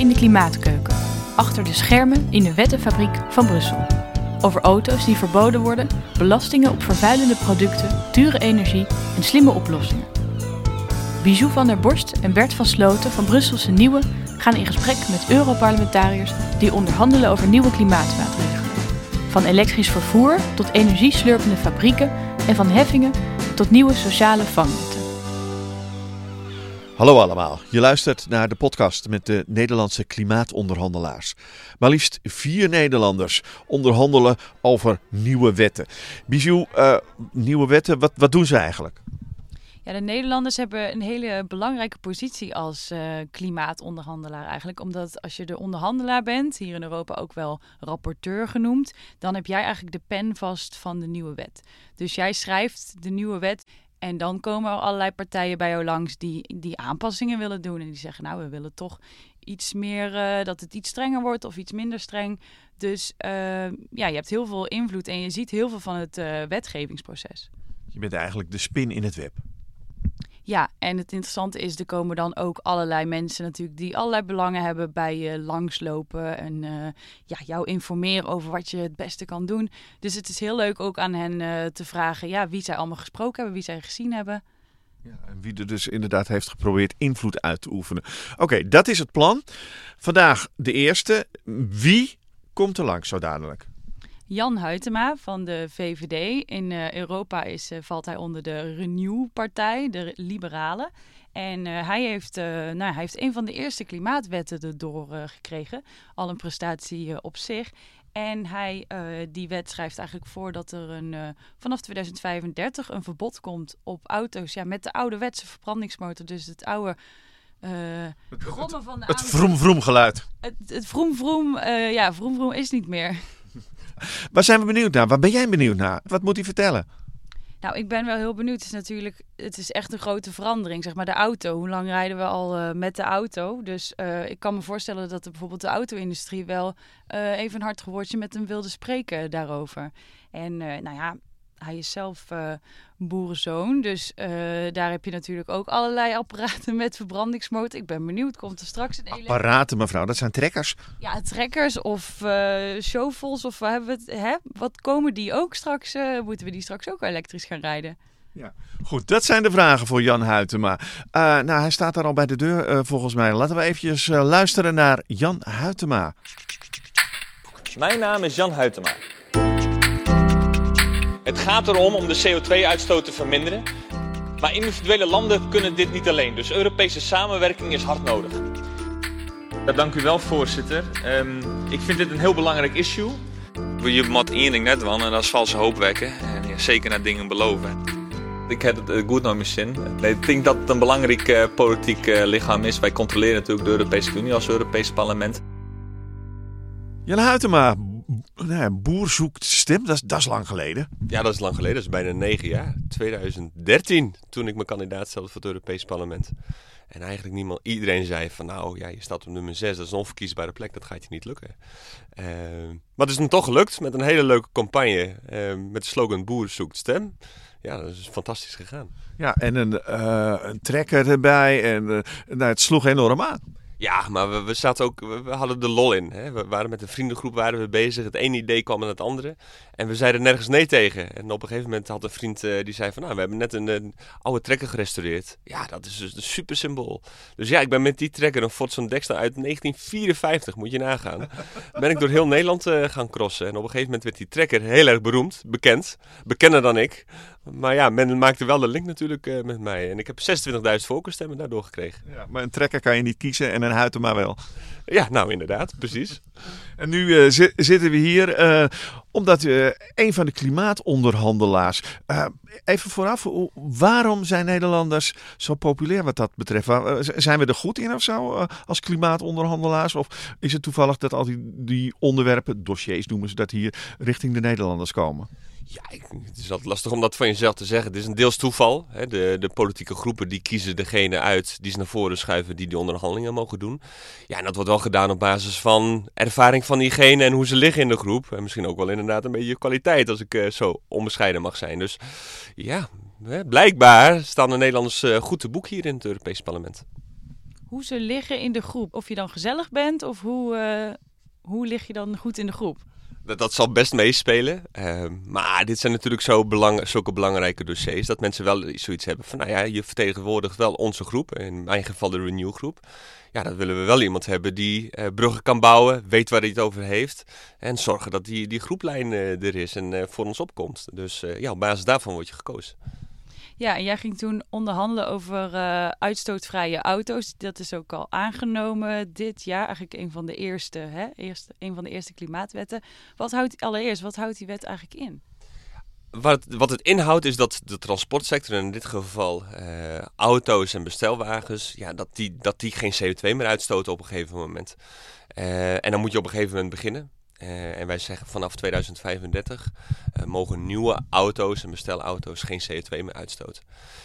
in de klimaatkeuken. Achter de schermen in de wettenfabriek van Brussel. Over auto's die verboden worden, belastingen op vervuilende producten, dure energie en slimme oplossingen. Bijou van der Borst en Bert van Sloten van Brusselse Nieuwe gaan in gesprek met Europarlementariërs die onderhandelen over nieuwe klimaatmaatregelen. Van elektrisch vervoer tot energieslurpende fabrieken en van heffingen tot nieuwe sociale vangnetten. Hallo allemaal, je luistert naar de podcast met de Nederlandse klimaatonderhandelaars. Maar liefst vier Nederlanders onderhandelen over nieuwe wetten. Bijou, uh, nieuwe wetten, wat, wat doen ze eigenlijk? Ja, de Nederlanders hebben een hele belangrijke positie als uh, klimaatonderhandelaar eigenlijk. Omdat als je de onderhandelaar bent, hier in Europa ook wel rapporteur genoemd, dan heb jij eigenlijk de pen vast van de nieuwe wet. Dus jij schrijft de nieuwe wet en dan komen er allerlei partijen bij jou langs die, die aanpassingen willen doen. En die zeggen, nou, we willen toch iets meer, uh, dat het iets strenger wordt of iets minder streng. Dus uh, ja, je hebt heel veel invloed en je ziet heel veel van het uh, wetgevingsproces. Je bent eigenlijk de spin in het web. Ja, en het interessante is, er komen dan ook allerlei mensen natuurlijk die allerlei belangen hebben bij je langslopen en uh, ja, jou informeren over wat je het beste kan doen. Dus het is heel leuk ook aan hen uh, te vragen ja, wie zij allemaal gesproken hebben, wie zij gezien hebben. Ja, en wie er dus inderdaad heeft geprobeerd invloed uit te oefenen. Oké, dat is het plan. Vandaag de eerste. Wie komt er langs zo dadelijk? Jan Huytema van de VVD. In uh, Europa is, uh, valt hij onder de Renew-partij, de Liberalen. En uh, hij, heeft, nou, hij heeft een van de eerste klimaatwetten erdoor gekregen. Al een prestatie op zich. En hij, die wet schrijft eigenlijk voor dat er een, vanaf 2035 een verbod komt op auto's ja, met de ouderwetse verbrandingsmotor. Dus het oude... Uh, het, het, van de het vroom vroom geluid. Het, het vroom vroom, uh, ja, vroom vroom is niet meer. Waar zijn we benieuwd naar? Waar ben jij benieuwd naar? Wat moet hij vertellen? Nou, ik ben wel heel benieuwd. Het is natuurlijk, het is echt een grote verandering. Zeg maar de auto. Hoe lang rijden we al uh, met de auto? Dus uh, ik kan me voorstellen dat de, bijvoorbeeld de auto-industrie wel uh, even een hard woordje met hem wilde spreken daarover. En nou ja, hij is zelf uh, boerenzoon. Dus uh, daar heb je natuurlijk ook allerlei apparaten met verbrandingsmotor. Ik ben benieuwd, komt er straks een Apparaten, mevrouw, dat zijn trekkers? Ja, trekkers of uh, shovels of hebben we het, hè? wat komen die ook straks? moeten we die straks ook elektrisch gaan rijden? Ja, goed. Dat zijn de vragen voor Jan Huytema. Uh, nou, hij staat daar al bij de deur uh, volgens mij. Laten we eventjes uh, luisteren naar Jan Huytema. Mijn naam is Jan Huytema. Het gaat erom om de CO2-uitstoot te verminderen. Maar individuele landen kunnen dit niet alleen. Dus Europese samenwerking is hard nodig. Ja, dank u wel, voorzitter. Um, ik vind dit een heel belangrijk issue. Je moet één ding net doen en dat is valse hoop wekken. En ja, zeker naar dingen beloven. Ik heb het goed naar mijn zin. Nee, ik denk dat het een belangrijk uh, politiek uh, lichaam is. Wij controleren natuurlijk de Europese Unie als Europees parlement. Jan Huytema, nou, boer zoekt stem, dat is, dat is lang geleden. Ja, dat is lang geleden. Dat is bijna negen jaar. 2013, toen ik mijn kandidaat stelde voor het Europees Parlement. En eigenlijk niemand, iedereen zei van nou ja, je staat op nummer 6, dat is een onverkiesbare plek, dat gaat je niet lukken. Uh, maar het is dan toch gelukt met een hele leuke campagne uh, met de slogan Boer zoekt stem. Ja, dat is fantastisch gegaan. Ja, en een, uh, een trekker erbij en nou, het sloeg enorm aan. Ja, maar we, we, zaten ook, we, hadden de lol in. Hè. We waren met een vriendengroep waren we bezig. Het ene idee kwam met het andere. En we zeiden nergens nee tegen. En op een gegeven moment had een vriend uh, die zei van... Nou, we hebben net een, een, oude trekker gerestaureerd. Ja, dat is dus een super symbool. Dus ja, ik ben met die trekker, een Ford Dexter uit 1954, moet je nagaan. ben ik door heel Nederland uh, gaan crossen. En op een gegeven moment werd die trekker heel erg beroemd, bekend. Bekender dan ik. Maar ja, men maakte wel de link natuurlijk uh, met mij. En ik heb 26.000 voorkeurstemmen daardoor gekregen. Ja, maar een trekker kan je niet kiezen en een maar wel. Ja, nou inderdaad, precies. En nu zitten we hier omdat uh, een van de klimaatonderhandelaars. even vooraf, waarom zijn Nederlanders zo populair wat dat betreft? zijn we er goed in of zo als klimaatonderhandelaars? Of is het toevallig dat al die, die onderwerpen, dossiers noemen ze dat hier, richting de Nederlanders komen? Ja, het is altijd lastig om dat van jezelf te zeggen. Het is een deels toeval. Hè. De, de politieke groepen die kiezen degene uit die ze naar voren schuiven die die onderhandelingen mogen doen. Ja, en dat wordt wel gedaan op basis van ervaring van diegene en hoe ze liggen in de groep. En misschien ook wel inderdaad een beetje kwaliteit, als ik uh, zo onbescheiden mag zijn. Dus ja, hè, blijkbaar staan de Nederlanders uh, goed te boek hier in het Europees Parlement. hoe ze liggen in de groep. Of je dan gezellig bent of hoe, uh, hoe lig je dan goed in de groep? Dat, zal best meespelen. Uh, maar dit zijn natuurlijk zo belang, zulke belangrijke dossiers. Dat mensen wel zoiets hebben van, nou ja, je vertegenwoordigt wel onze groep. In mijn geval de Renew groep. Ja, dat willen we wel iemand hebben die uh, bruggen kan bouwen, weet waar hij het over heeft. En zorgen dat die, die groeplijn uh, er is en voor ons opkomt. Dus ja, op basis daarvan word je gekozen. Ja, en jij ging toen onderhandelen over uh, uitstootvrije auto's. Dat is ook al aangenomen dit jaar. Eigenlijk een van de eerste, hè? Eerste, een van de eerste klimaatwetten. Wat houdt allereerst, wat houdt die wet eigenlijk in? Wat, wat het inhoudt is dat de transportsector, in dit geval uh, auto's en bestelwagens, ja, dat, die, dat die geen CO2 meer uitstoten op een gegeven moment. Uh, en dan moet je op een gegeven moment beginnen. Uh, en wij zeggen vanaf 2035 uh, mogen nieuwe auto's en bestelauto's geen CO2 meer uitstoten.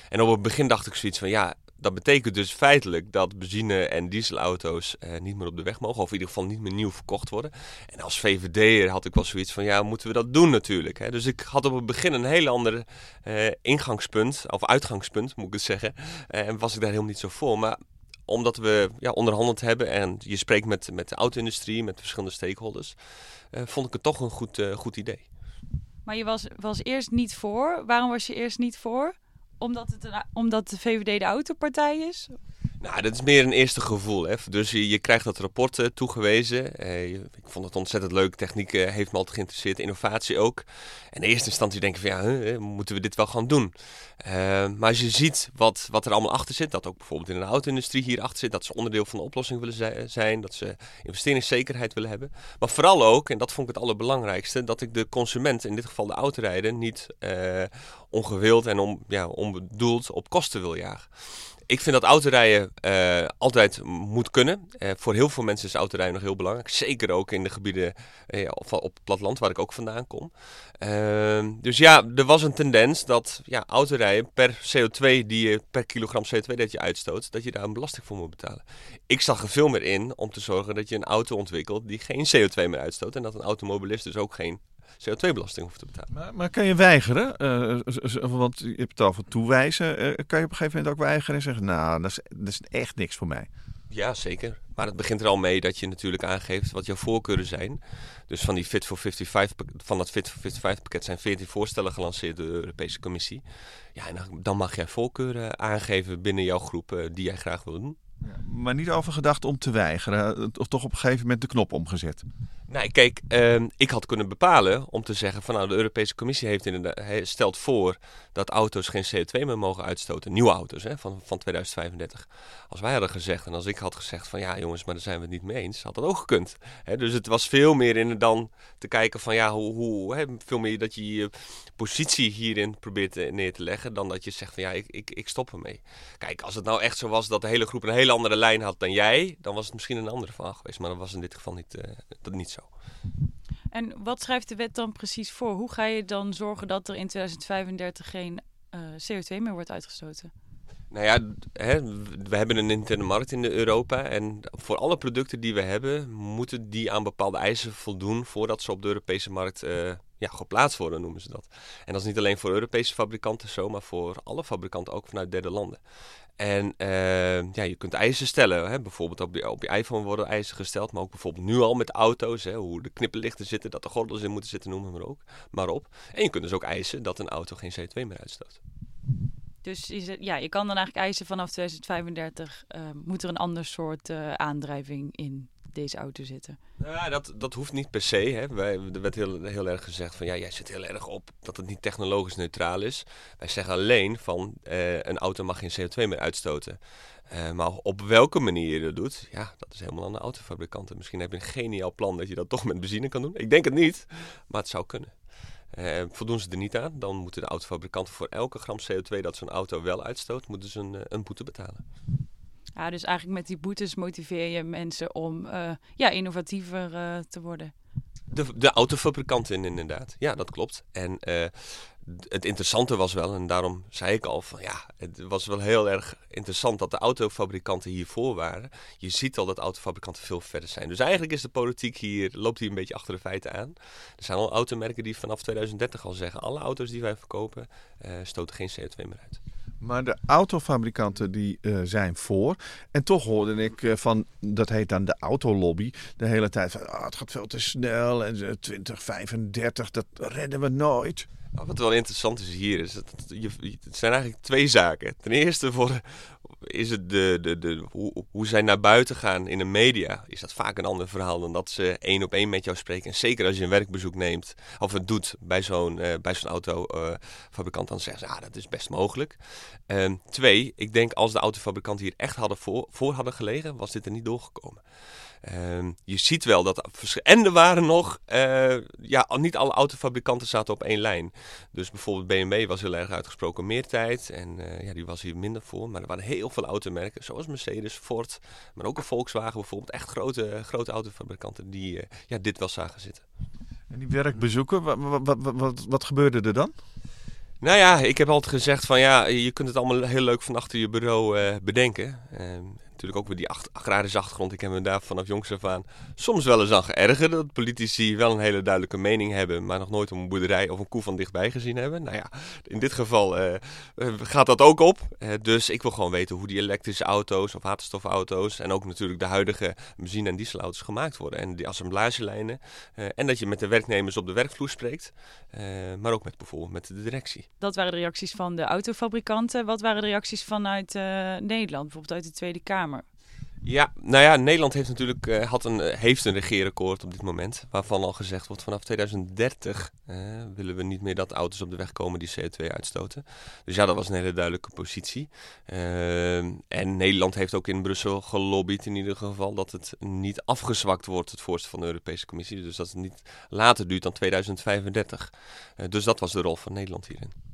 En op het begin dacht ik zoiets van ja, dat betekent dus feitelijk dat benzine- en dieselauto's uh, niet meer op de weg mogen. Of in ieder geval niet meer nieuw verkocht worden. En als VVD'er had ik wel zoiets van ja, moeten we dat doen natuurlijk. Hè? Dus ik had op het begin een heel ander ingangspunt, of uitgangspunt moet ik het zeggen. en was ik daar helemaal niet zo voor. Maar omdat we ja, onderhandeld hebben en je spreekt met, met de auto-industrie, met verschillende stakeholders, uh, vond ik het toch een goed, uh, goed idee. Maar je was, was eerst niet voor. Waarom was je eerst niet voor? Omdat, het omdat de VVD de autopartij is? Nou, dat is meer een eerste gevoel. Hè. Dus je, krijgt dat rapport uh, toegewezen. Uh, ik vond het ontzettend leuk. Techniek uh, heeft me altijd geïnteresseerd. Innovatie ook. En in eerste instantie denk je van ja, moeten we dit wel gaan doen? maar als je ziet wat, wat er allemaal achter zit. Dat ook bijvoorbeeld in de auto-industrie hier achter zit. Dat ze onderdeel van de oplossing willen zijn. Dat ze investeringszekerheid willen hebben. Maar vooral ook, en dat vond ik het allerbelangrijkste. Dat ik de consument, in dit geval de autorijder, niet ongewild en on, ja, onbedoeld op kosten wil jagen. Ik vind dat autorijden uh, altijd moet kunnen. Uh, voor heel veel mensen is autorijden nog heel belangrijk. Zeker ook in de gebieden uh, op, op het platteland waar ik ook vandaan kom. Ehm, dus ja, er was een tendens dat ja, autorijden per CO2 die je per kilogram CO2 dat je uitstoot, dat je daar een belasting voor moet betalen. Ik zag er veel meer in om te zorgen dat je een auto ontwikkelt die geen CO2 meer uitstoot. En dat een automobilist dus ook geen CO2-belasting hoeft te betalen. Maar, maar kan je weigeren? Uh, want je hebt het al van toewijzen. Uh, kan je op een gegeven moment ook weigeren en zeggen: Nou, dat is, dat is echt niks voor mij? Ja, zeker. Maar het begint er al mee dat je natuurlijk aangeeft wat jouw voorkeuren zijn. Dus van, die Fit for 55, van dat Fit for 55 pakket zijn 14 voorstellen gelanceerd door de Europese Commissie. Ja, en dan mag jij voorkeuren aangeven binnen jouw groep die jij graag wil doen. Ja, maar niet over gedacht om te weigeren, of toch op een gegeven moment de knop omgezet? Nee, kijk, uh, ik had kunnen bepalen om te zeggen van nou, de Europese Commissie heeft stelt voor dat auto's geen CO2 meer mogen uitstoten. Nieuwe auto's hè, van, van 2035. Als wij hadden gezegd en als ik had gezegd van ja jongens, maar daar zijn we het niet mee eens, had dat ook gekund. Hè, dus het was veel meer in dan te kijken van ja, hoe, hoe hè, veel meer dat je je positie hierin probeert neer te leggen dan dat je zegt van ja, ik, ik, ik stop ermee. Kijk, als het nou echt zo was dat de hele groep een hele andere lijn had dan jij, dan was het misschien een andere vraag geweest. Maar dat was in dit geval niet, uh, dat niet zo. En wat schrijft de wet dan precies voor? Hoe ga je dan zorgen dat er in 2035 geen uh, CO2 meer wordt uitgestoten? Nou ja, hè, we hebben een interne markt in Europa. En voor alle producten die we hebben, moeten die aan bepaalde eisen voldoen voordat ze op de Europese markt uh, ja, geplaatst worden, noemen ze dat. En dat is niet alleen voor Europese fabrikanten zo, maar voor alle fabrikanten ook vanuit derde landen. En uh, ja, je kunt eisen stellen. Hè? Bijvoorbeeld op je, op iPhone worden eisen gesteld. Maar ook bijvoorbeeld nu al met auto's. Hè? Hoe de knipperlichten zitten, dat de gordels in moeten zitten, noem maar, ook, maar op. En je kunt dus ook eisen dat een auto geen CO2 meer uitstoot. Dus is het, ja, je kan dan eigenlijk eisen vanaf 2035 uh, moet er een ander soort uh, aandrijving in deze auto zitten? Ja, dat, dat hoeft niet per se. Hè. Wij, er werd heel, heel erg gezegd van ja, jij zit heel erg op dat het niet technologisch neutraal is. Wij zeggen alleen van uh, een auto mag geen CO2 meer uitstoten. Uh, maar op welke manier je dat doet, ja, dat is helemaal aan de autofabrikanten. Misschien heb je een geniaal plan dat je dat toch met benzine kan doen. Ik denk het niet, maar het zou kunnen. Uh, voldoen ze er niet aan, dan moeten de autofabrikanten voor elke gram CO2 dat zo'n auto wel uitstoot, moeten ze een, een boete betalen. Ja, dus eigenlijk met die boetes motiveer je mensen om uh, ja, innovatiever uh, te worden. De, de autofabrikanten inderdaad. Ja, dat klopt. En uh, het interessante was wel, en daarom zei ik al van ja, het was wel heel erg interessant dat de autofabrikanten hiervoor waren. Je ziet al dat autofabrikanten veel verder zijn. Dus eigenlijk is de politiek hier, loopt hier een beetje achter de feiten aan. Er zijn al automerken die vanaf 2030 al zeggen, alle auto's die wij verkopen stoten geen CO2 meer uit. Maar de autofabrikanten die uh, zijn voor. En toch hoorde ik uh, van, dat heet dan de autolobby, de hele tijd van oh, het gaat veel te snel en 2035, dat redden we nooit. Wat wel interessant is hier, is dat je, het zijn eigenlijk twee zaken. Ten eerste voor, is het de, de, de, hoe, hoe zij naar buiten gaan in de media, is dat vaak een ander verhaal dan dat ze één op één met jou spreken. En zeker als je een werkbezoek neemt of het doet bij zo'n uh, bij zo'n autofabrikant, dan zeggen ze, ah, dat is best mogelijk. Um, twee, ik denk als de autofabrikanten hier echt hadden voor, voor hadden gelegen, was dit er niet doorgekomen. Ehm, je ziet wel dat. En er waren nog. Uh, ja, niet alle autofabrikanten zaten op één lijn. Dus bijvoorbeeld BMW was heel erg uitgesproken meer tijd. En uh, ja, die was hier minder voor. Maar er waren heel veel automerken, zoals Mercedes, Ford. Maar ook een Volkswagen bijvoorbeeld. Echt grote, grote autofabrikanten die uh, ja, dit wel zagen zitten. En die werkbezoeken, wat, wat, wat, wat, gebeurde er dan? Nou ja, ik heb altijd gezegd van ja, je kunt het allemaal heel leuk van achter je bureau uh, bedenken. Uh, natuurlijk ook weer die agrarische achtergrond. Ik heb me daar vanaf jongs af aan soms wel eens aan geërgerd. Dat politici wel een hele duidelijke mening hebben, maar nog nooit een boerderij of een koe van dichtbij gezien hebben. Nou ja, in dit geval uh, gaat dat ook op. Uh, dus ik wil gewoon weten hoe die elektrische auto's of waterstofauto's en ook natuurlijk de huidige benzine- en dieselauto's gemaakt worden. En die assemblagelijnen. En dat je met de werknemers op de werkvloer spreekt, maar ook met bijvoorbeeld met de directie. Dat waren de reacties van de autofabrikanten. Wat waren de reacties vanuit Nederland, bijvoorbeeld uit de Tweede Kamer? Ja, nou ja, Nederland heeft natuurlijk uh, had een, uh, heeft een regeerakkoord op dit moment. Waarvan al gezegd wordt vanaf 2030 uh, willen we niet meer dat auto's op de weg komen die CO2 uitstoten. Dus ja, dat was een hele duidelijke positie. en Nederland heeft ook in Brussel gelobbyd in ieder geval dat het niet afgezwakt wordt, het voorstel van de Europese Commissie. Dus dat het niet later duurt dan 2035. dus dat was de rol van Nederland hierin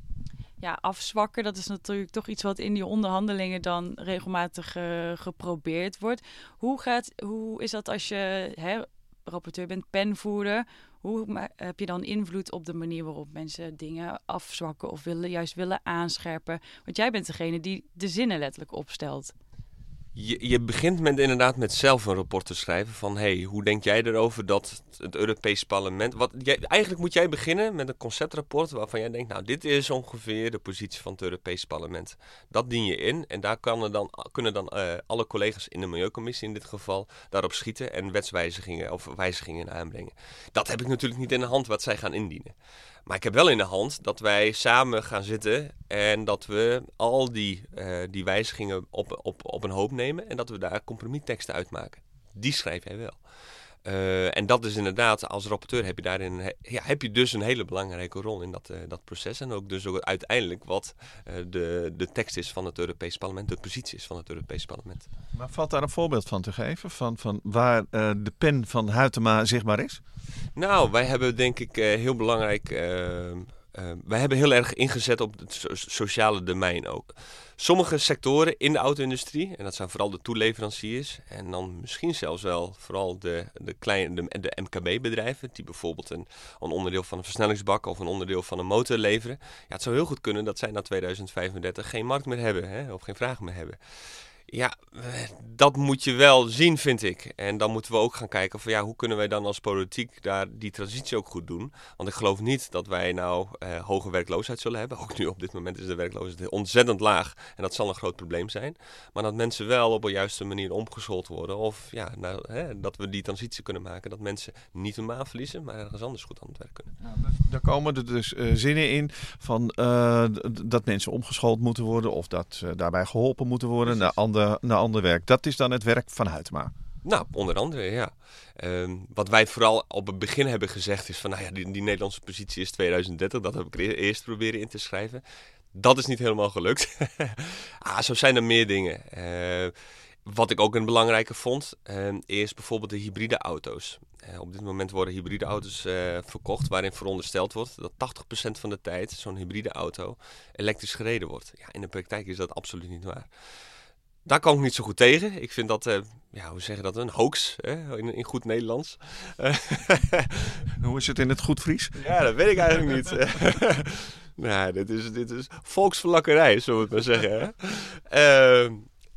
ja, afzwakken. Dat is natuurlijk toch iets wat in die onderhandelingen dan regelmatig uh, geprobeerd wordt. Hoe, gaat, hoe is dat als je hè, rapporteur bent, penvoerder? Hoe heb je dan invloed op de manier waarop mensen dingen afzwakken of willen, juist willen aanscherpen? Want jij bent degene die de zinnen letterlijk opstelt. Je, je, begint met, inderdaad met zelf een rapport te schrijven van hey, hoe denk jij erover dat het Europees Parlement. Wat, jij, eigenlijk moet jij beginnen met een conceptrapport waarvan jij denkt, nou, dit is ongeveer de positie van het Europees Parlement. Dat dien je in en daar kan dan, kunnen dan uh, alle collega's in de Milieucommissie in dit geval daarop schieten en wetswijzigingen of wijzigingen aanbrengen. Dat heb ik natuurlijk niet in de hand wat zij gaan indienen. Maar ik heb wel in de hand dat wij samen gaan zitten en dat we al die, uh, die wijzigingen op, op, op een hoop nemen en dat we daar compromisteksten uitmaken. Die schrijf jij wel. Uh, en dat is inderdaad, als rapporteur heb je daarin ja, heb je dus een hele belangrijke rol in dat, uh, dat proces. En ook dus ook uiteindelijk wat uh, de, de tekst is van het Europees Parlement, de positie is van het Europees Parlement. Maar valt daar een voorbeeld van te geven, van, van waar de pen van Huytema zichtbaar is? Nou, wij hebben denk ik heel belangrijk uh, wij hebben heel erg ingezet op het sociale domein ook. Sommige sectoren in de auto-industrie, en dat zijn vooral de toeleveranciers, en dan misschien zelfs wel vooral de, de, kleine, de, de MKB-bedrijven, die bijvoorbeeld een, een, onderdeel van een versnellingsbak of een onderdeel van een motor leveren. Ja, het zou heel goed kunnen dat zij na 2035 geen markt meer hebben, hè, of geen vraag meer hebben. Ja, dat moet je wel zien, vind ik. En dan moeten we ook gaan kijken van ja, hoe kunnen wij dan als politiek daar die transitie ook goed doen? Want ik geloof niet dat wij nou eh, hoge werkloosheid zullen hebben. Ook nu op dit moment is de werkloosheid ontzettend laag. En dat zal een groot probleem zijn. Maar dat mensen wel op een juiste manier omgeschoold worden. Of ja, nou, hè, dat we die transitie kunnen maken. Dat mensen niet hun baan verliezen, maar ergens anders goed aan het werk kunnen. Ja, daar komen er dus uh, zinnen in van uh, dat mensen omgeschoold moeten worden. Of dat uh, daarbij geholpen moeten worden naar andere naar ander werk. Dat is dan het werk van Huytema. Nou, onder andere, ja. Um, wat wij vooral op het begin hebben gezegd is van, nou ja, die, die Nederlandse positie is 2030. Dat heb ik eerst proberen in te schrijven. Dat is niet helemaal gelukt. ah, zo zijn er meer dingen. Uh, wat ik ook een belangrijke vond, uh, is bijvoorbeeld de hybride auto's. Uh, op dit moment worden hybride auto's uh, verkocht waarin verondersteld wordt dat 80% van de tijd zo'n hybride auto elektrisch gereden wordt. Ja, in de praktijk is dat absoluut niet waar. Daar kan ik niet zo goed tegen. Ik vind dat, uh, ja, hoe zeg je dat, een hoax hè? In, in goed Nederlands. hoe is het in het goed Fries? Ja, dat weet ik eigenlijk niet. nou, dit is, dit is volksverlakkerij, zullen we het maar zeggen. Hè?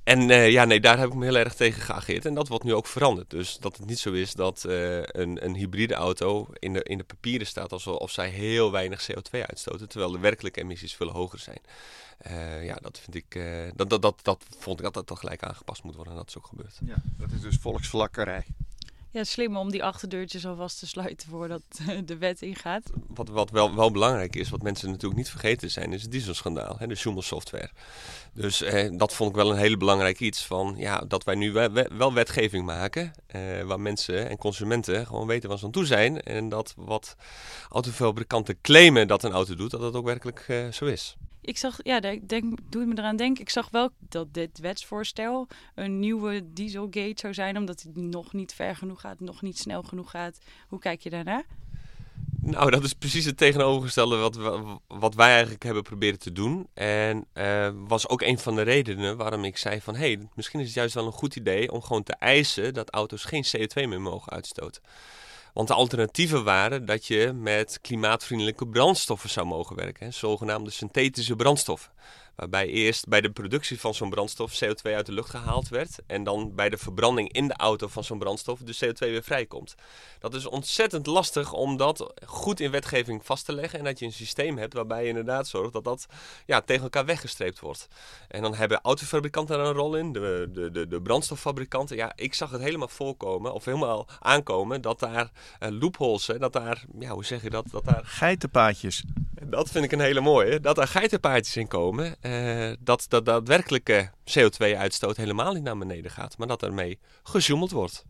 En uh, ja, nee, daar heb ik me heel erg tegen geageerd. En dat wordt nu ook veranderd. Dus dat het niet zo is dat uh, een, een hybride auto in de, in de papieren staat alsof zij heel weinig CO2 uitstoten. Terwijl de werkelijke emissies veel hoger zijn. Uh, ja, dat vind ik. dat, dat, dat, dat vond ik dat dat gelijk aangepast moet worden. En dat is ook gebeurd. Ja, dat is dus volksvlakkerij. Ja, slim om die achterdeurtjes alvast te sluiten voordat de wet ingaat. Wat, wat wel, wel belangrijk is, wat mensen natuurlijk niet vergeten zijn, is het dieselschandaal, hè, de Schumel software. Dus eh, dat vond ik wel een hele belangrijk iets van, ja, dat wij nu wel, wetgeving maken, eh, waar mensen en consumenten gewoon weten waar ze aan toe zijn. En dat wat autofabrikanten claimen dat een auto doet, dat dat ook werkelijk uh, zo is ik zag, ja, denk, doe me eraan denken. Ik zag wel dat dit wetsvoorstel een nieuwe dieselgate zou zijn, omdat het nog niet ver genoeg gaat, nog niet snel genoeg gaat. Hoe kijk je daarnaar? Nou, dat is precies het tegenovergestelde wat, wat wij eigenlijk hebben proberen te doen. En uh, was ook een van de redenen waarom ik zei van... hé, hey, misschien is het juist wel een goed idee om gewoon te eisen dat auto's geen CO2 meer mogen uitstoten. Want de alternatieven waren dat je met klimaatvriendelijke brandstoffen zou mogen werken, zogenaamde synthetische brandstoffen. Waarbij eerst bij de productie van zo'n brandstof CO2 uit de lucht gehaald werd. En dan bij de verbranding in de auto van zo'n brandstof de CO2 weer vrijkomt. Dat is ontzettend lastig om dat goed in wetgeving vast te leggen. En dat je een systeem hebt waarbij je inderdaad zorgt dat dat ja, tegen elkaar weggestreept wordt. En dan hebben autofabrikanten er een rol in, de, de, de, de brandstoffabrikanten. Ja, ik zag het helemaal voorkomen, of helemaal aankomen, dat daar uh, loopholes, hè, dat daar, ja, hoe zeg je dat? dat daar... Geitenpaadjes. Dat vind ik een hele mooie, dat daar geitenpaadjes in komen. Uh, dat dat daadwerkelijke CO2-uitstoot helemaal niet naar beneden gaat, maar dat ermee gezoemeld wordt.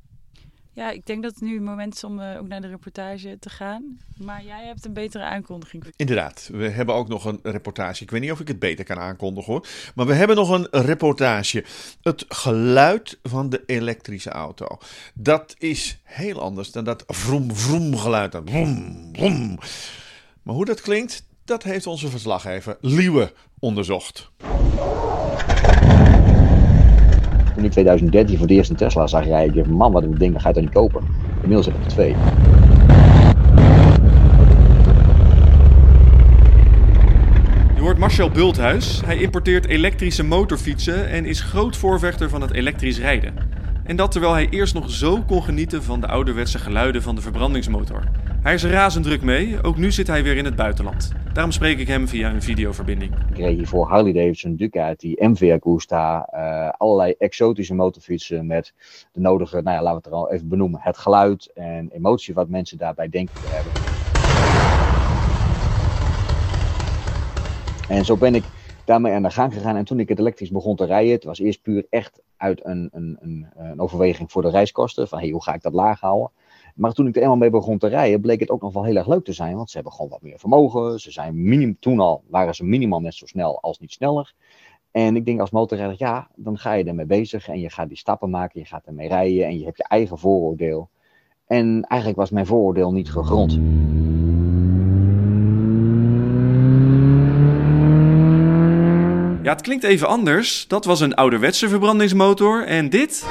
Ja, ik denk dat het nu het moment is om uh, ook naar de reportage te gaan. Maar jij hebt een betere aankondiging. Inderdaad, we hebben ook nog een reportage. Ik weet niet of ik het beter kan aankondigen hoor. Maar we hebben nog een reportage. Het geluid van de elektrische auto. Dat is heel anders dan dat vroom vroom geluid. Dat vroom vroom. Maar hoe dat klinkt, dat heeft onze verslaggever Liewe onderzocht. Toen in 2013 voor de eerste Tesla zag rijden, ik man wat een ding, dan ga je dat niet kopen. Inmiddels heb ik er twee. Je hoort Marcel Bulthuis. Hij importeert elektrische motorfietsen en is groot voorvechter van het elektrisch rijden. En dat terwijl hij eerst nog zo kon genieten van de ouderwetse geluiden van de verbrandingsmotor. Hij is er razend druk mee, ook nu zit hij weer in het buitenland. Daarom spreek ik hem via een videoverbinding. Ik reed hier voor Harley Davidson, Ducati, MV Agusta, uh, allerlei exotische motorfietsen met de nodige, nou ja, laten we het er al even benoemen, het geluid en emotie wat mensen daarbij denken te hebben. En zo ben ik daarmee aan de gang gegaan. En toen ik het elektrisch begon te rijden, het was eerst puur echt uit een, een, een, een overweging voor de reiskosten. Van hey, hoe ga ik dat laag houden? Maar toen ik er eenmaal mee begon te rijden, bleek het ook nog wel heel erg leuk te zijn. Want ze hebben gewoon wat meer vermogen. Ze zijn minim, toen al waren ze minimaal net zo snel als niet sneller. En ik denk als motorrijder, ja, dan ga je ermee bezig. En je gaat die stappen maken, je gaat ermee rijden. En je hebt je eigen vooroordeel. En eigenlijk was mijn vooroordeel niet gegrond. Ja, het klinkt even anders. Dat was een ouderwetse verbrandingsmotor. En dit.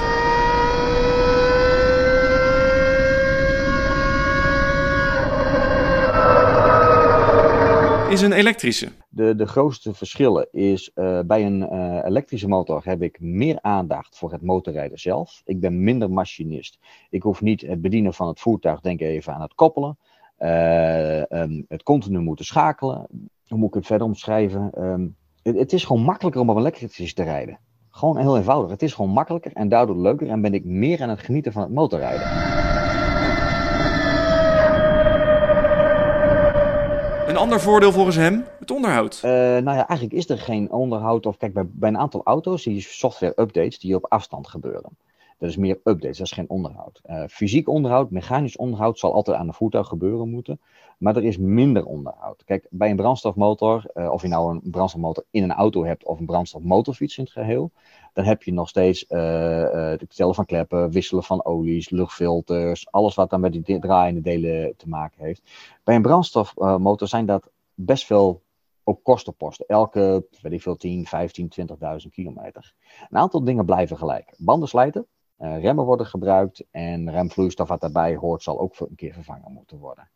Is een elektrische. De, de grootste verschillen is uh, bij een uh, elektrische motor heb ik meer aandacht voor het motorrijden zelf. Ik ben minder machinist. Ik hoef niet het bedienen van het voertuig, denk even aan het koppelen. Uh, um, het continu moeten schakelen. Hoe moet ik het verder omschrijven? Het, het, is gewoon makkelijker om op elektrisch te rijden. Gewoon heel eenvoudig. Het is gewoon makkelijker en daardoor leuker en ben ik meer aan het genieten van het motorrijden. Ander voordeel volgens hem, het onderhoud. Uh, nou ja, eigenlijk is er geen onderhoud. Of kijk, bij, bij een aantal auto's zie je software-updates die op afstand gebeuren. Dat is meer updates, dat is geen onderhoud. Uh, fysiek onderhoud, mechanisch onderhoud zal altijd aan de voertuig gebeuren moeten. Maar er is minder onderhoud. Kijk, bij een brandstofmotor, uh, of je nou een brandstofmotor in een auto hebt of een brandstofmotorfiets in het geheel, dan heb je nog steeds het stellen van kleppen, wisselen van olies, luchtfilters, alles wat dan met die draaiende delen te maken heeft. Bij een brandstofmotor zijn dat best veel op kostenposten. Elke, weet ik veel, 10, 15, 20.000 kilometer. Een aantal dingen blijven gelijk. Banden slijten, uh, remmen worden gebruikt en remvloeistof wat daarbij hoort zal ook een keer vervangen moeten worden.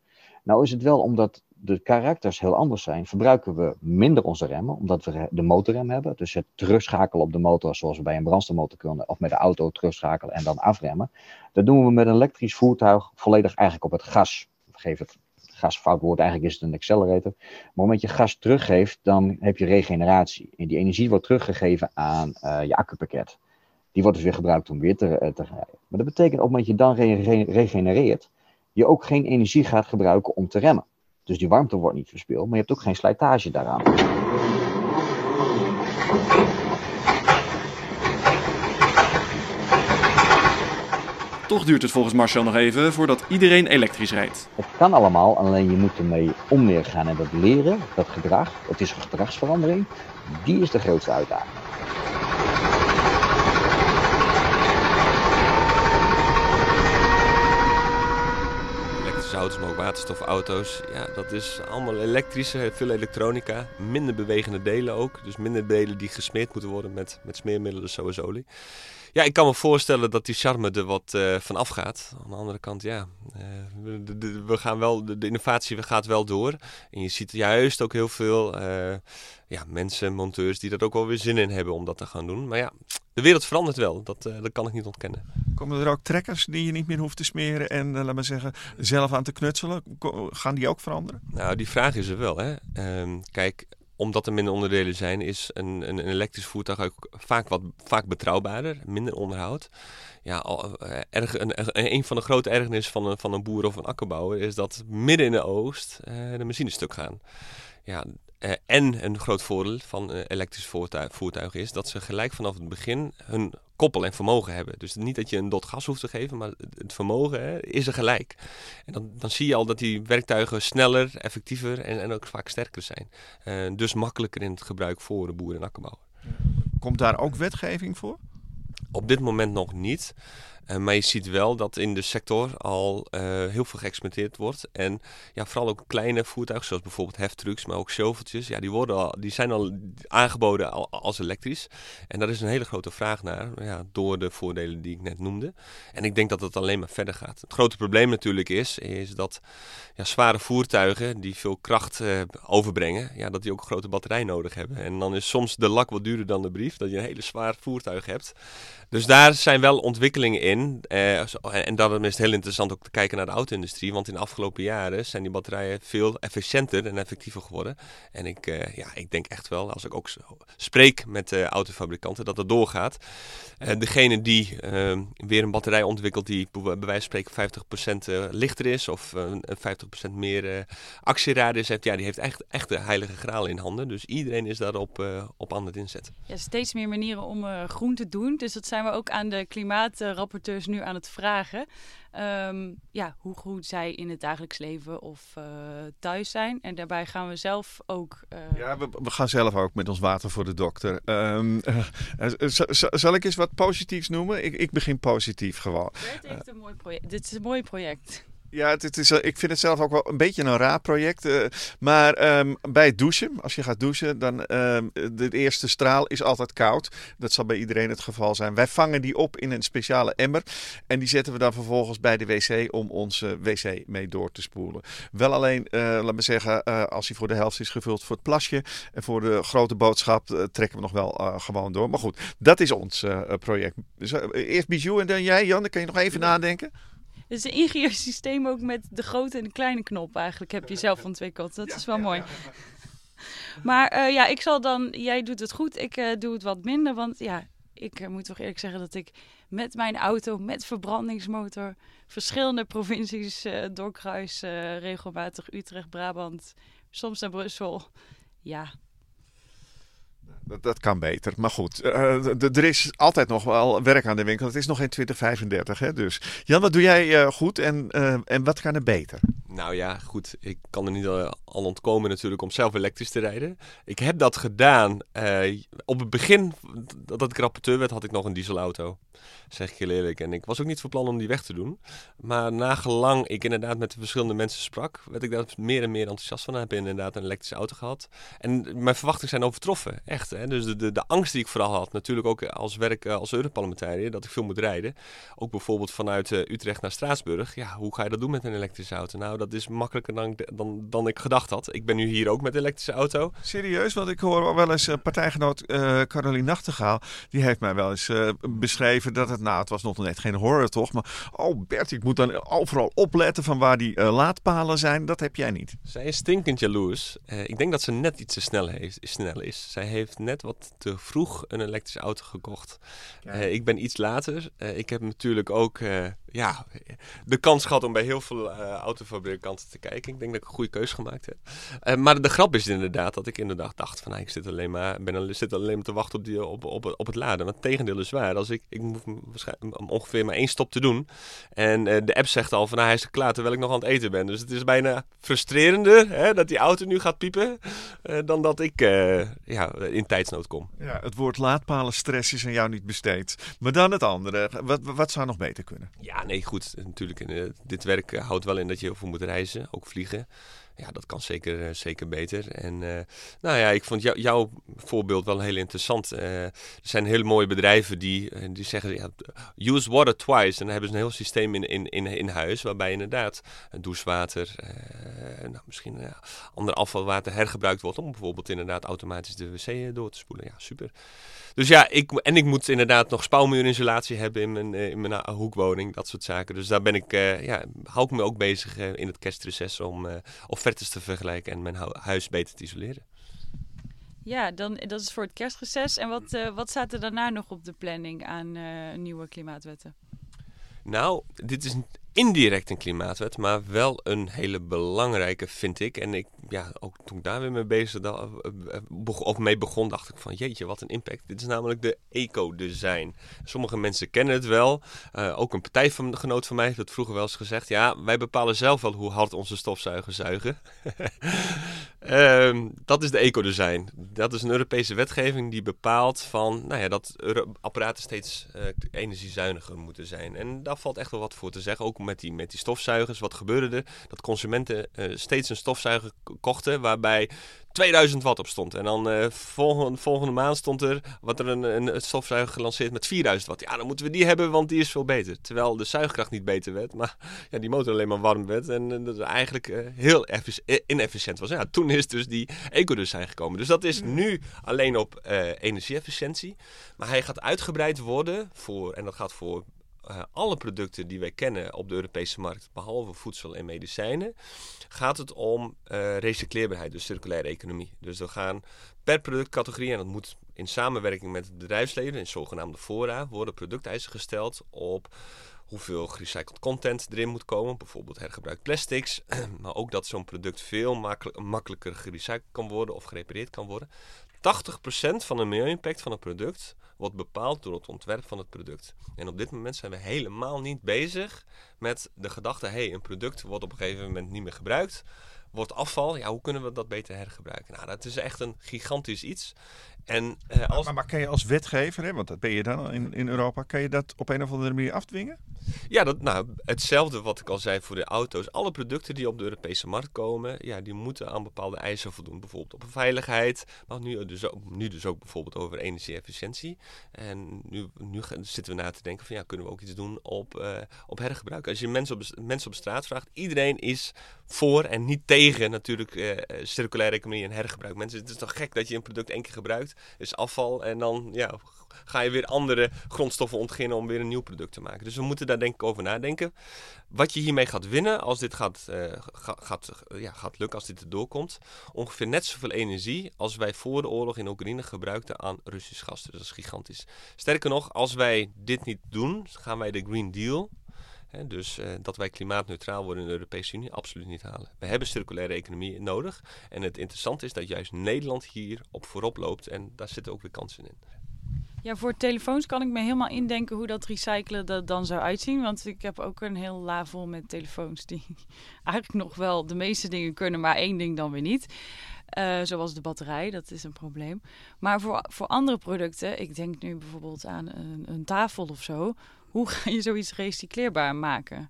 Nou is het wel omdat de karakters heel anders zijn, verbruiken we minder onze remmen, omdat we de motorrem hebben. Dus het terugschakelen op de motor, zoals we bij een brandstofmotor kunnen, of met de auto terugschakelen en dan afremmen. Dat doen we met een elektrisch voertuig volledig eigenlijk op het gas. Geef het gas fout woord, eigenlijk is het een accelerator. Maar moment je gas teruggeeft, dan heb je regeneratie. En die energie wordt teruggegeven aan uh, je accupakket. Die wordt dus weer gebruikt om weer te, uh, te rijden. Maar dat betekent op het moment je dan re regenereert, je ook geen energie gaat gebruiken om te remmen. Dus die warmte wordt niet verspild, maar je hebt ook geen slijtage daaraan. Toch duurt het volgens Marcel nog even voordat iedereen elektrisch rijdt. Het kan allemaal, alleen je moet ermee om leren gaan. En dat leren, dat gedrag, het is een gedragsverandering, die is de grootste uitdaging. Elektrische auto's, maar ook waterstofauto's. Ja, dat is allemaal elektrische, veel elektronica, minder bewegende delen ook. Dus minder delen die gesmeerd moeten worden met, met smeermiddelen zoals olie. Ja, ik kan me voorstellen dat die charme er wat uh, van afgaat. Aan de andere kant, ja, uh, we, gaan wel, de, innovatie gaat wel door. En je ziet juist ook heel veel uh, ja, mensen, monteurs, die er ook wel weer zin in hebben om dat te gaan doen. Maar ja, de wereld verandert wel, dat, dat kan ik niet ontkennen. Komen er ook trekkers die je niet meer hoeft te smeren en, laat maar zeggen, zelf aan te knutselen? Gaan die ook veranderen? Nou, die vraag is er wel. Hè. Ehm, kijk, omdat er minder onderdelen zijn, is een, een, elektrisch voertuig ook vaak, wat, vaak betrouwbaarder, minder onderhoud. Ja, al, erg, een, een van de grote ergernissen van een, van een boer of een akkerbouwer is dat midden in de oost uh, de machines stuk gaan. Ja, uh, en een groot voordeel van uh, elektrisch voertuig, voertuigen is dat ze gelijk vanaf het begin hun koppel en vermogen hebben. Dus niet dat je een dot gas hoeft te geven, maar het vermogen hè, is er gelijk. En dan, dan zie je al dat die werktuigen sneller, effectiever en, en ook vaak sterker zijn. Uh, dus makkelijker in het gebruik voor de boer en akkerbouwer. Komt daar ook wetgeving voor? Op dit moment nog niet. Uh, maar je ziet wel dat in de sector al uh, heel veel geëxperimenteerd wordt. En ja, vooral ook kleine voertuigen, zoals bijvoorbeeld heftrucks, maar ook shoveltjes. Ja, die, worden al, die zijn al aangeboden al, als elektrisch. En daar is een hele grote vraag naar, ja, door de voordelen die ik net noemde. En ik denk dat het alleen maar verder gaat. Het grote probleem natuurlijk is, is dat ja, zware voertuigen die veel kracht uh, overbrengen, ja, dat die ook een grote batterij nodig hebben. En dan is soms de lak wat duurder dan de brief, dat je een hele zwaar voertuig hebt. Dus daar zijn wel ontwikkelingen in. Uh, en daarom is het heel interessant ook te kijken naar de auto-industrie. Want in de afgelopen jaren zijn die batterijen veel efficiënter en effectiever geworden. En ik, uh, ja, ik denk echt wel, als ik ook spreek met autofabrikanten, dat dat doorgaat. degene die weer een batterij ontwikkelt die bij wijze van spreken 50% lichter is of 50% meer actieradius heeft, ja, die heeft echt, echt de heilige graal in handen. Dus iedereen is daarop op aan het inzetten. Steeds meer manieren om groen te doen. Dus dat zijn zijn we ook aan de klimaatrapporteurs nu aan het vragen. Um, ja, hoe goed zij in het dagelijks leven of uh, thuis zijn. En daarbij gaan we zelf ook. Uh... Ja, we, we, gaan zelf ook met ons water voor de dokter. Um, uh, zal ik eens wat positiefs noemen? Ik, ik begin positief gewoon. Dit, heeft een mooi project. Dit is een mooi project. Ja, het, het is, ik vind het zelf ook wel een beetje een raar project. Uh, maar um, bij het douchen, als je gaat douchen, dan um, de eerste straal is altijd koud. Dat zal bij iedereen het geval zijn. Wij vangen die op in een speciale emmer. En die zetten we dan vervolgens bij de wc om onze wc mee door te spoelen. Wel alleen, uh, laat me zeggen, uh, als hij voor de helft is gevuld voor het plasje. En voor de grote boodschap trekken we nog wel gewoon door. Maar goed, dat is ons project. Dus, eerst Bijou en dan jij, Jan. Dan kan je nog even nadenken. Het is een ingenieursysteem ook met de grote en de kleine knop eigenlijk heb je zelf ontwikkeld. Dat is wel mooi. Maar uh, ja, ik zal dan, jij doet het goed, ik uh, doe het wat minder. Want ja, ik uh, moet toch eerlijk zeggen dat ik met mijn auto, met verbrandingsmotor, verschillende provincies doorkruis. regelmatig Utrecht, Brabant, soms naar Brussel. Ja, dat, dat, kan beter. Maar goed, uh, er is altijd nog wel werk aan de winkel. Het is nog geen 2035. Hè? Dus Jan, wat doe jij uh, goed en, uh, en wat kan er beter? Nou ja, goed. Ik kan er niet al ontkomen natuurlijk om zelf elektrisch te rijden. Ik heb dat gedaan. op het begin dat ik rapporteur werd, had ik nog een dieselauto. Zeg ik heel eerlijk. En ik was ook niet van plan om die weg te doen. Maar nagelang ik inderdaad met de verschillende mensen sprak, werd ik daar meer en meer enthousiast van. Ik heb inderdaad een elektrische auto gehad. En mijn verwachtingen zijn overtroffen. Echt. Hè? Dus de, de, de angst die ik vooral had, natuurlijk ook als werk als Europarlementariër, dat ik veel moet rijden. Ook bijvoorbeeld vanuit Utrecht naar Straatsburg. Ja, hoe ga je dat doen met een elektrische auto? Nou, dat, is makkelijker dan, ik- dan, dan ik gedacht had. Ik ben nu hier ook met een elektrische auto. Serieus, want ik hoor wel eens eh, partijgenoot eh Caroline Nachtegaal. Die heeft mij wel eens eh, beschreven dat het, nou het was nog net geen horror toch. Maar oh Bert, ik moet dan overal opletten van waar die laadpalen zijn. Dat heb jij niet. Zij is stinkend jaloers. Ik denk dat ze net iets te snel, heeft, snel is. Zij heeft net wat te vroeg een elektrische auto gekocht. Ik ben iets later. Ik heb natuurlijk ook ja, de kans gehad om bij heel veel autofabrikanten te kijken. Ik denk dat ik een goede keuze gemaakt heb. Eh, maar de grap is inderdaad dat ik inderdaad dacht van... Nou, ik zit alleen maar, ben al, zit alleen maar te wachten op, die, op, op, op het laden. Maar het tegendeel is waar. Als ik, ik hoef waarschijnlijk ongeveer maar één stop te doen. En eh, de app zegt al van nou, hij is klaar terwijl ik nog aan het eten ben. Dus het is bijna frustrerender hè, dat die auto nu gaat piepen... eh, dan dat ik ja, in tijdsnood kom. Ja, het woord laadpalenstress is aan jou niet besteed. Maar dan het andere. Wat, wat zou nog beter kunnen? Ja, nee, goed. Natuurlijk, dit werk houdt wel in dat je heel veel moet reizen, ook vliegen. Ja, dat kan zeker, eh, zeker beter. En eh, nou ja, ik vond jou- jouw voorbeeld wel heel interessant. Eh, er zijn hele mooie bedrijven die, die zeggen, ja, use water twice. En dan hebben ze een heel systeem in, in, in, in huis, waarbij inderdaad douchewater, nou, misschien ander afvalwater hergebruikt wordt om bijvoorbeeld inderdaad automatisch de wc door te spoelen. Ja, super. Dus ja, ik, en ik moet inderdaad nog spouwmuurinsulatie hebben in mijn, in mijn hoekwoning, dat soort zaken. Dus daar ben ik, ja, hou ik me ook bezig in het kerstreces om eh, offertes te vergelijken en mijn hu- huis beter te isoleren. Ja, dan, dat is voor het kerstreces. En wat, eh, wat staat er daarna nog op de planning aan eh, nieuwe klimaatwetten? Nou, dit is indirect een klimaatwet, maar wel een hele belangrijke, vind ik. En ik, ja, ook toen ik daar weer mee bezig eh, of mee begon, dacht ik van jeetje, wat een impact. Dit is namelijk de eco-design. Sommige mensen kennen het wel. Eh, ook een partijgenoot van mij heeft het vroeger wel eens gezegd. Ja, wij bepalen zelf wel hoe hard onze stofzuigers zuigen. Ehm, dat is de ecodesign. Dat is een Europese wetgeving die bepaalt van, nou ja, dat apparaten steeds eh, energiezuiniger moeten zijn. En daar valt echt wel wat voor te zeggen. Ook met die, met die stofzuigers. Wat gebeurde er? Dat consumenten eh, steeds een stofzuiger kochten waarbij 2000 watt op stond. En dan eh volgende, volgende maand stond er wat er een, een stofzuiger gelanceerd met 4000 watt. Ja, dan moeten we die hebben, want die is veel beter. Terwijl de zuigkracht niet beter werd, maar ja, die motor alleen maar warm werd. En dat het eigenlijk eh, heel effic- inefficiënt was. Ja, toen is dus die ecodesign gekomen. Dus dat is nu alleen op energieefficiëntie. Maar hij gaat uitgebreid worden voor, en dat gaat voor eh, alle producten die wij kennen op de Europese markt, behalve voedsel en medicijnen, gaat het om eh, recycleerbaarheid, dus circulaire economie. Dus we gaan per productcategorie, en dat moet in samenwerking met het bedrijfsleven, in zogenaamde fora, worden producteisen gesteld op hoeveel gerecycled content erin moet komen, bijvoorbeeld hergebruikt plastics, maar ook dat zo'n product veel makkelijk- makkelijker gerecycled kan worden of gerepareerd kan worden. 80% van de milieu-impact van een product wordt bepaald door het ontwerp van het product. En op dit moment zijn we helemaal niet bezig met de gedachte: hé, hey, een product wordt op een gegeven moment niet meer gebruikt. Wordt afval, ja, hoe kunnen we dat beter hergebruiken? Nou, dat is echt een gigantisch iets. En eh, als... Maar, maar kan je als wetgever, hè, want dat ben je dan in, in Europa, kan je dat op een of andere manier afdwingen? Ja, dat, nou, hetzelfde wat ik al zei voor de auto's. Alle producten die op de Europese markt komen, ja, die moeten aan bepaalde eisen voldoen. Bijvoorbeeld op veiligheid, maar nu dus ook, nu dus ook bijvoorbeeld over energie-efficiëntie. En nu, nu zitten we na te denken van ja, kunnen we ook iets doen op, eh, op hergebruik. Als je mensen op, mensen op straat vraagt, iedereen is voor en niet tegen natuurlijk eh, circulaire economie en hergebruik. Mensen, het is toch gek dat je een product één keer gebruikt, is afval en dan ja, ga je weer andere grondstoffen ontginnen om weer een nieuw product te maken. Dus we moeten daar denk ik over nadenken. Wat je hiermee gaat winnen als dit gaat, eh, ga- gaat, eh, ja, gaat lukken, als dit erdoor komt. Ongeveer net zoveel energie als wij voor de oorlog in Oekraïne gebruikten aan Russisch gas. Dus dat is gigantisch. Sterker nog, als wij dit niet doen, gaan wij de Green Deal... Dus eh, dat wij klimaatneutraal worden in de Europese Unie, absoluut niet halen. We hebben circulaire economie nodig. En het interessante is dat juist Nederland hier op voorop loopt. En daar zitten ook weer kansen in. Ja, voor telefoons kan ik me helemaal indenken hoe dat recyclen er dan zou uitzien. Want ik heb ook een heel la vol met telefoons die eigenlijk nog wel de meeste dingen kunnen, maar één ding dan weer niet. Eh, zoals de batterij, dat is een probleem. Maar voor, voor andere producten, ik denk nu bijvoorbeeld aan een, een tafel of zo. Hoe ga je zoiets recycleerbaar maken?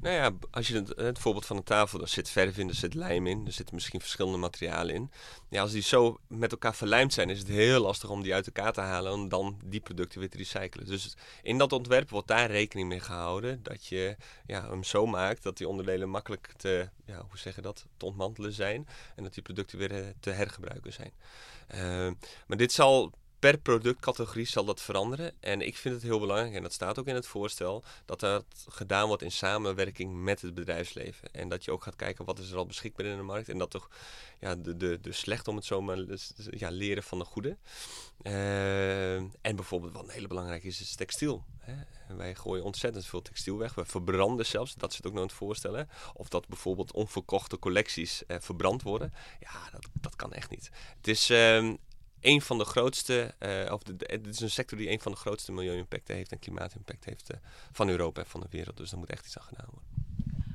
Nou ja, als je het, het voorbeeld van een tafel, daar zit verf in, er zit lijm in, er zitten misschien verschillende materialen in. Ja, als die zo met elkaar verlijmd zijn, is het heel lastig om die uit elkaar te halen en dan die producten weer te recyclen. Dus in dat ontwerp wordt daar rekening mee gehouden dat je ja, hem zo maakt dat die onderdelen makkelijk te, ja, hoe zeg je dat, te ontmantelen zijn en dat die producten weer eh, te hergebruiken zijn. Uh, maar dit zal per productcategorie zal dat veranderen. En ik vind het heel belangrijk, en dat staat ook in het voorstel, dat dat gedaan wordt in samenwerking met het bedrijfsleven. En dat je ook gaat kijken wat is er al beschikbaar in de markt. En dat toch ja, de, de, de slecht, om het zo maar ja, leren van de goede. Uh, en bijvoorbeeld wat een hele belangrijk is, is textiel. Wij gooien ontzettend veel textiel weg. We verbranden zelfs, dat zit ook nog in het voorstellen. Of dat bijvoorbeeld onverkochte collecties eh, verbrand worden. Ja, dat, dat kan echt niet. Het is, uh, een van de grootste, uh, of de, het is een sector die een van de grootste milieu-impacten heeft en klimaatimpact heeft uh, van Europa en van de wereld. Dus daar moet echt iets aan gedaan worden.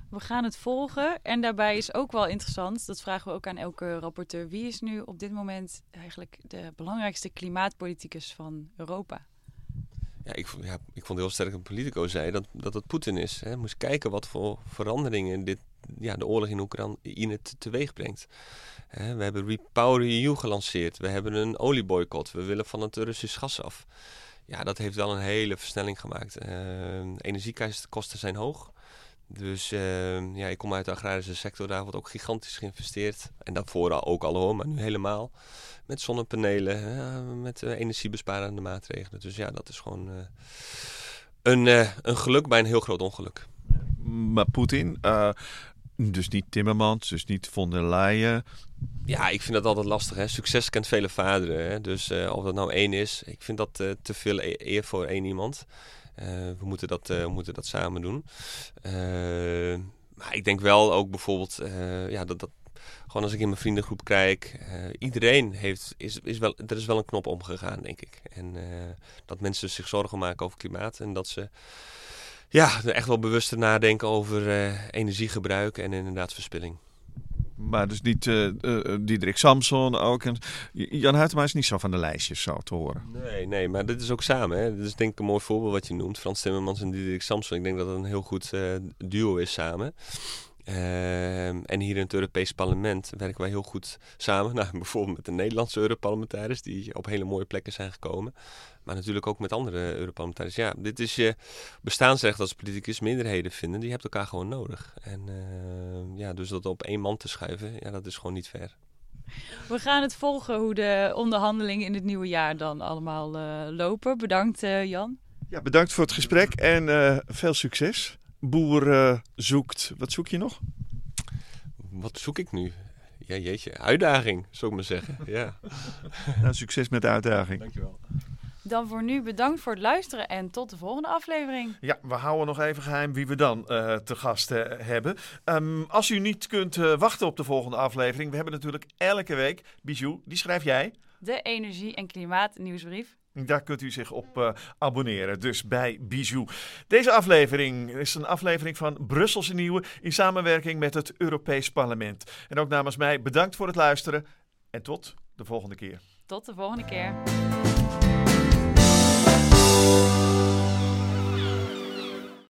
We gaan het volgen en daarbij is ook wel interessant, dat vragen we ook aan elke rapporteur, wie is nu op dit moment eigenlijk de belangrijkste klimaatpoliticus van Europa? Ja, ik, ja, ik vond heel sterk dat Politico zei dat, dat Poetin is. Hè. Moest kijken wat voor veranderingen dit, ja, de oorlog in Oekraïne teweeg brengt. we hebben Repower EU gelanceerd. We hebben een olieboycott. We willen van het Russisch gas af. Ja, dat heeft wel een hele versnelling gemaakt. Uh, energiekosten zijn hoog. Dus uh, ja, ik kom uit de agrarische sector, daar wordt ook gigantisch geïnvesteerd. En daarvoor ook al hoor, maar nu helemaal. Met zonnepanelen, met uh, energiebesparende maatregelen. Dus ja, dat is gewoon een, een geluk bij een heel groot ongeluk. Maar Poetin, dus niet Timmermans, dus niet von der Leyen. Ja, ik vind dat altijd lastig. Hè? Succes kent vele vaderen. Hè? Dus of dat nou één is, ik vind dat te veel e-, eer voor één iemand. Uh, we, moeten dat, we moeten dat samen doen. Maar ik denk wel ook bijvoorbeeld, ja, dat, dat gewoon als ik in mijn vriendengroep kijk, iedereen heeft, is, is wel, er is wel een knop omgegaan, denk ik. En dat mensen zich zorgen maken over klimaat en dat ze ja, echt wel bewuster nadenken over energiegebruik en inderdaad verspilling. Maar dus niet uh, uh, Diederik Samson ook. En Jan Huytema is niet zo van de lijstjes zo te horen. Nee, nee, maar dit is ook samen. Hè. Dit is denk ik een mooi voorbeeld wat je noemt. Frans Timmermans en Diederik Samson. Ik denk dat het een heel goed uh, duo is samen. Uh, en hier in het Europees Parlement werken wij heel goed samen. Nou, bijvoorbeeld met de Nederlandse Europarlementariërs die op hele mooie plekken zijn gekomen. Maar natuurlijk ook met andere Europarlementariërs. Ja, dit is je bestaansrecht als politicus minderheden vinden. Die hebt elkaar gewoon nodig. En uh, ja, dus dat op één man te schuiven, ja, dat is gewoon niet fair. We gaan het volgen hoe de onderhandelingen in het nieuwe jaar dan allemaal uh, lopen. Bedankt uh, Jan. Ja, bedankt voor het gesprek en veel succes. Boer zoekt, wat zoek je nog? Wat zoek ik nu? Ja, jeetje, uitdaging, zou ik maar zeggen. Ja. nou, succes met de uitdaging. Dankjewel. Dan voor nu bedankt voor het luisteren en tot de volgende aflevering. Ja, we houden nog even geheim wie we dan uh, te gast uh, hebben. Um, als u niet kunt uh, wachten op de volgende aflevering, we hebben natuurlijk elke week, Bijou, die schrijf jij. De Energie- en Klimaatnieuwsbrief. Daar kunt u zich op uh, abonneren, dus bij Bijou. Deze aflevering is een aflevering van Brusselse Nieuwe in samenwerking met het Europees Parlement. En ook namens mij bedankt voor het luisteren en tot de volgende keer. Tot de volgende keer.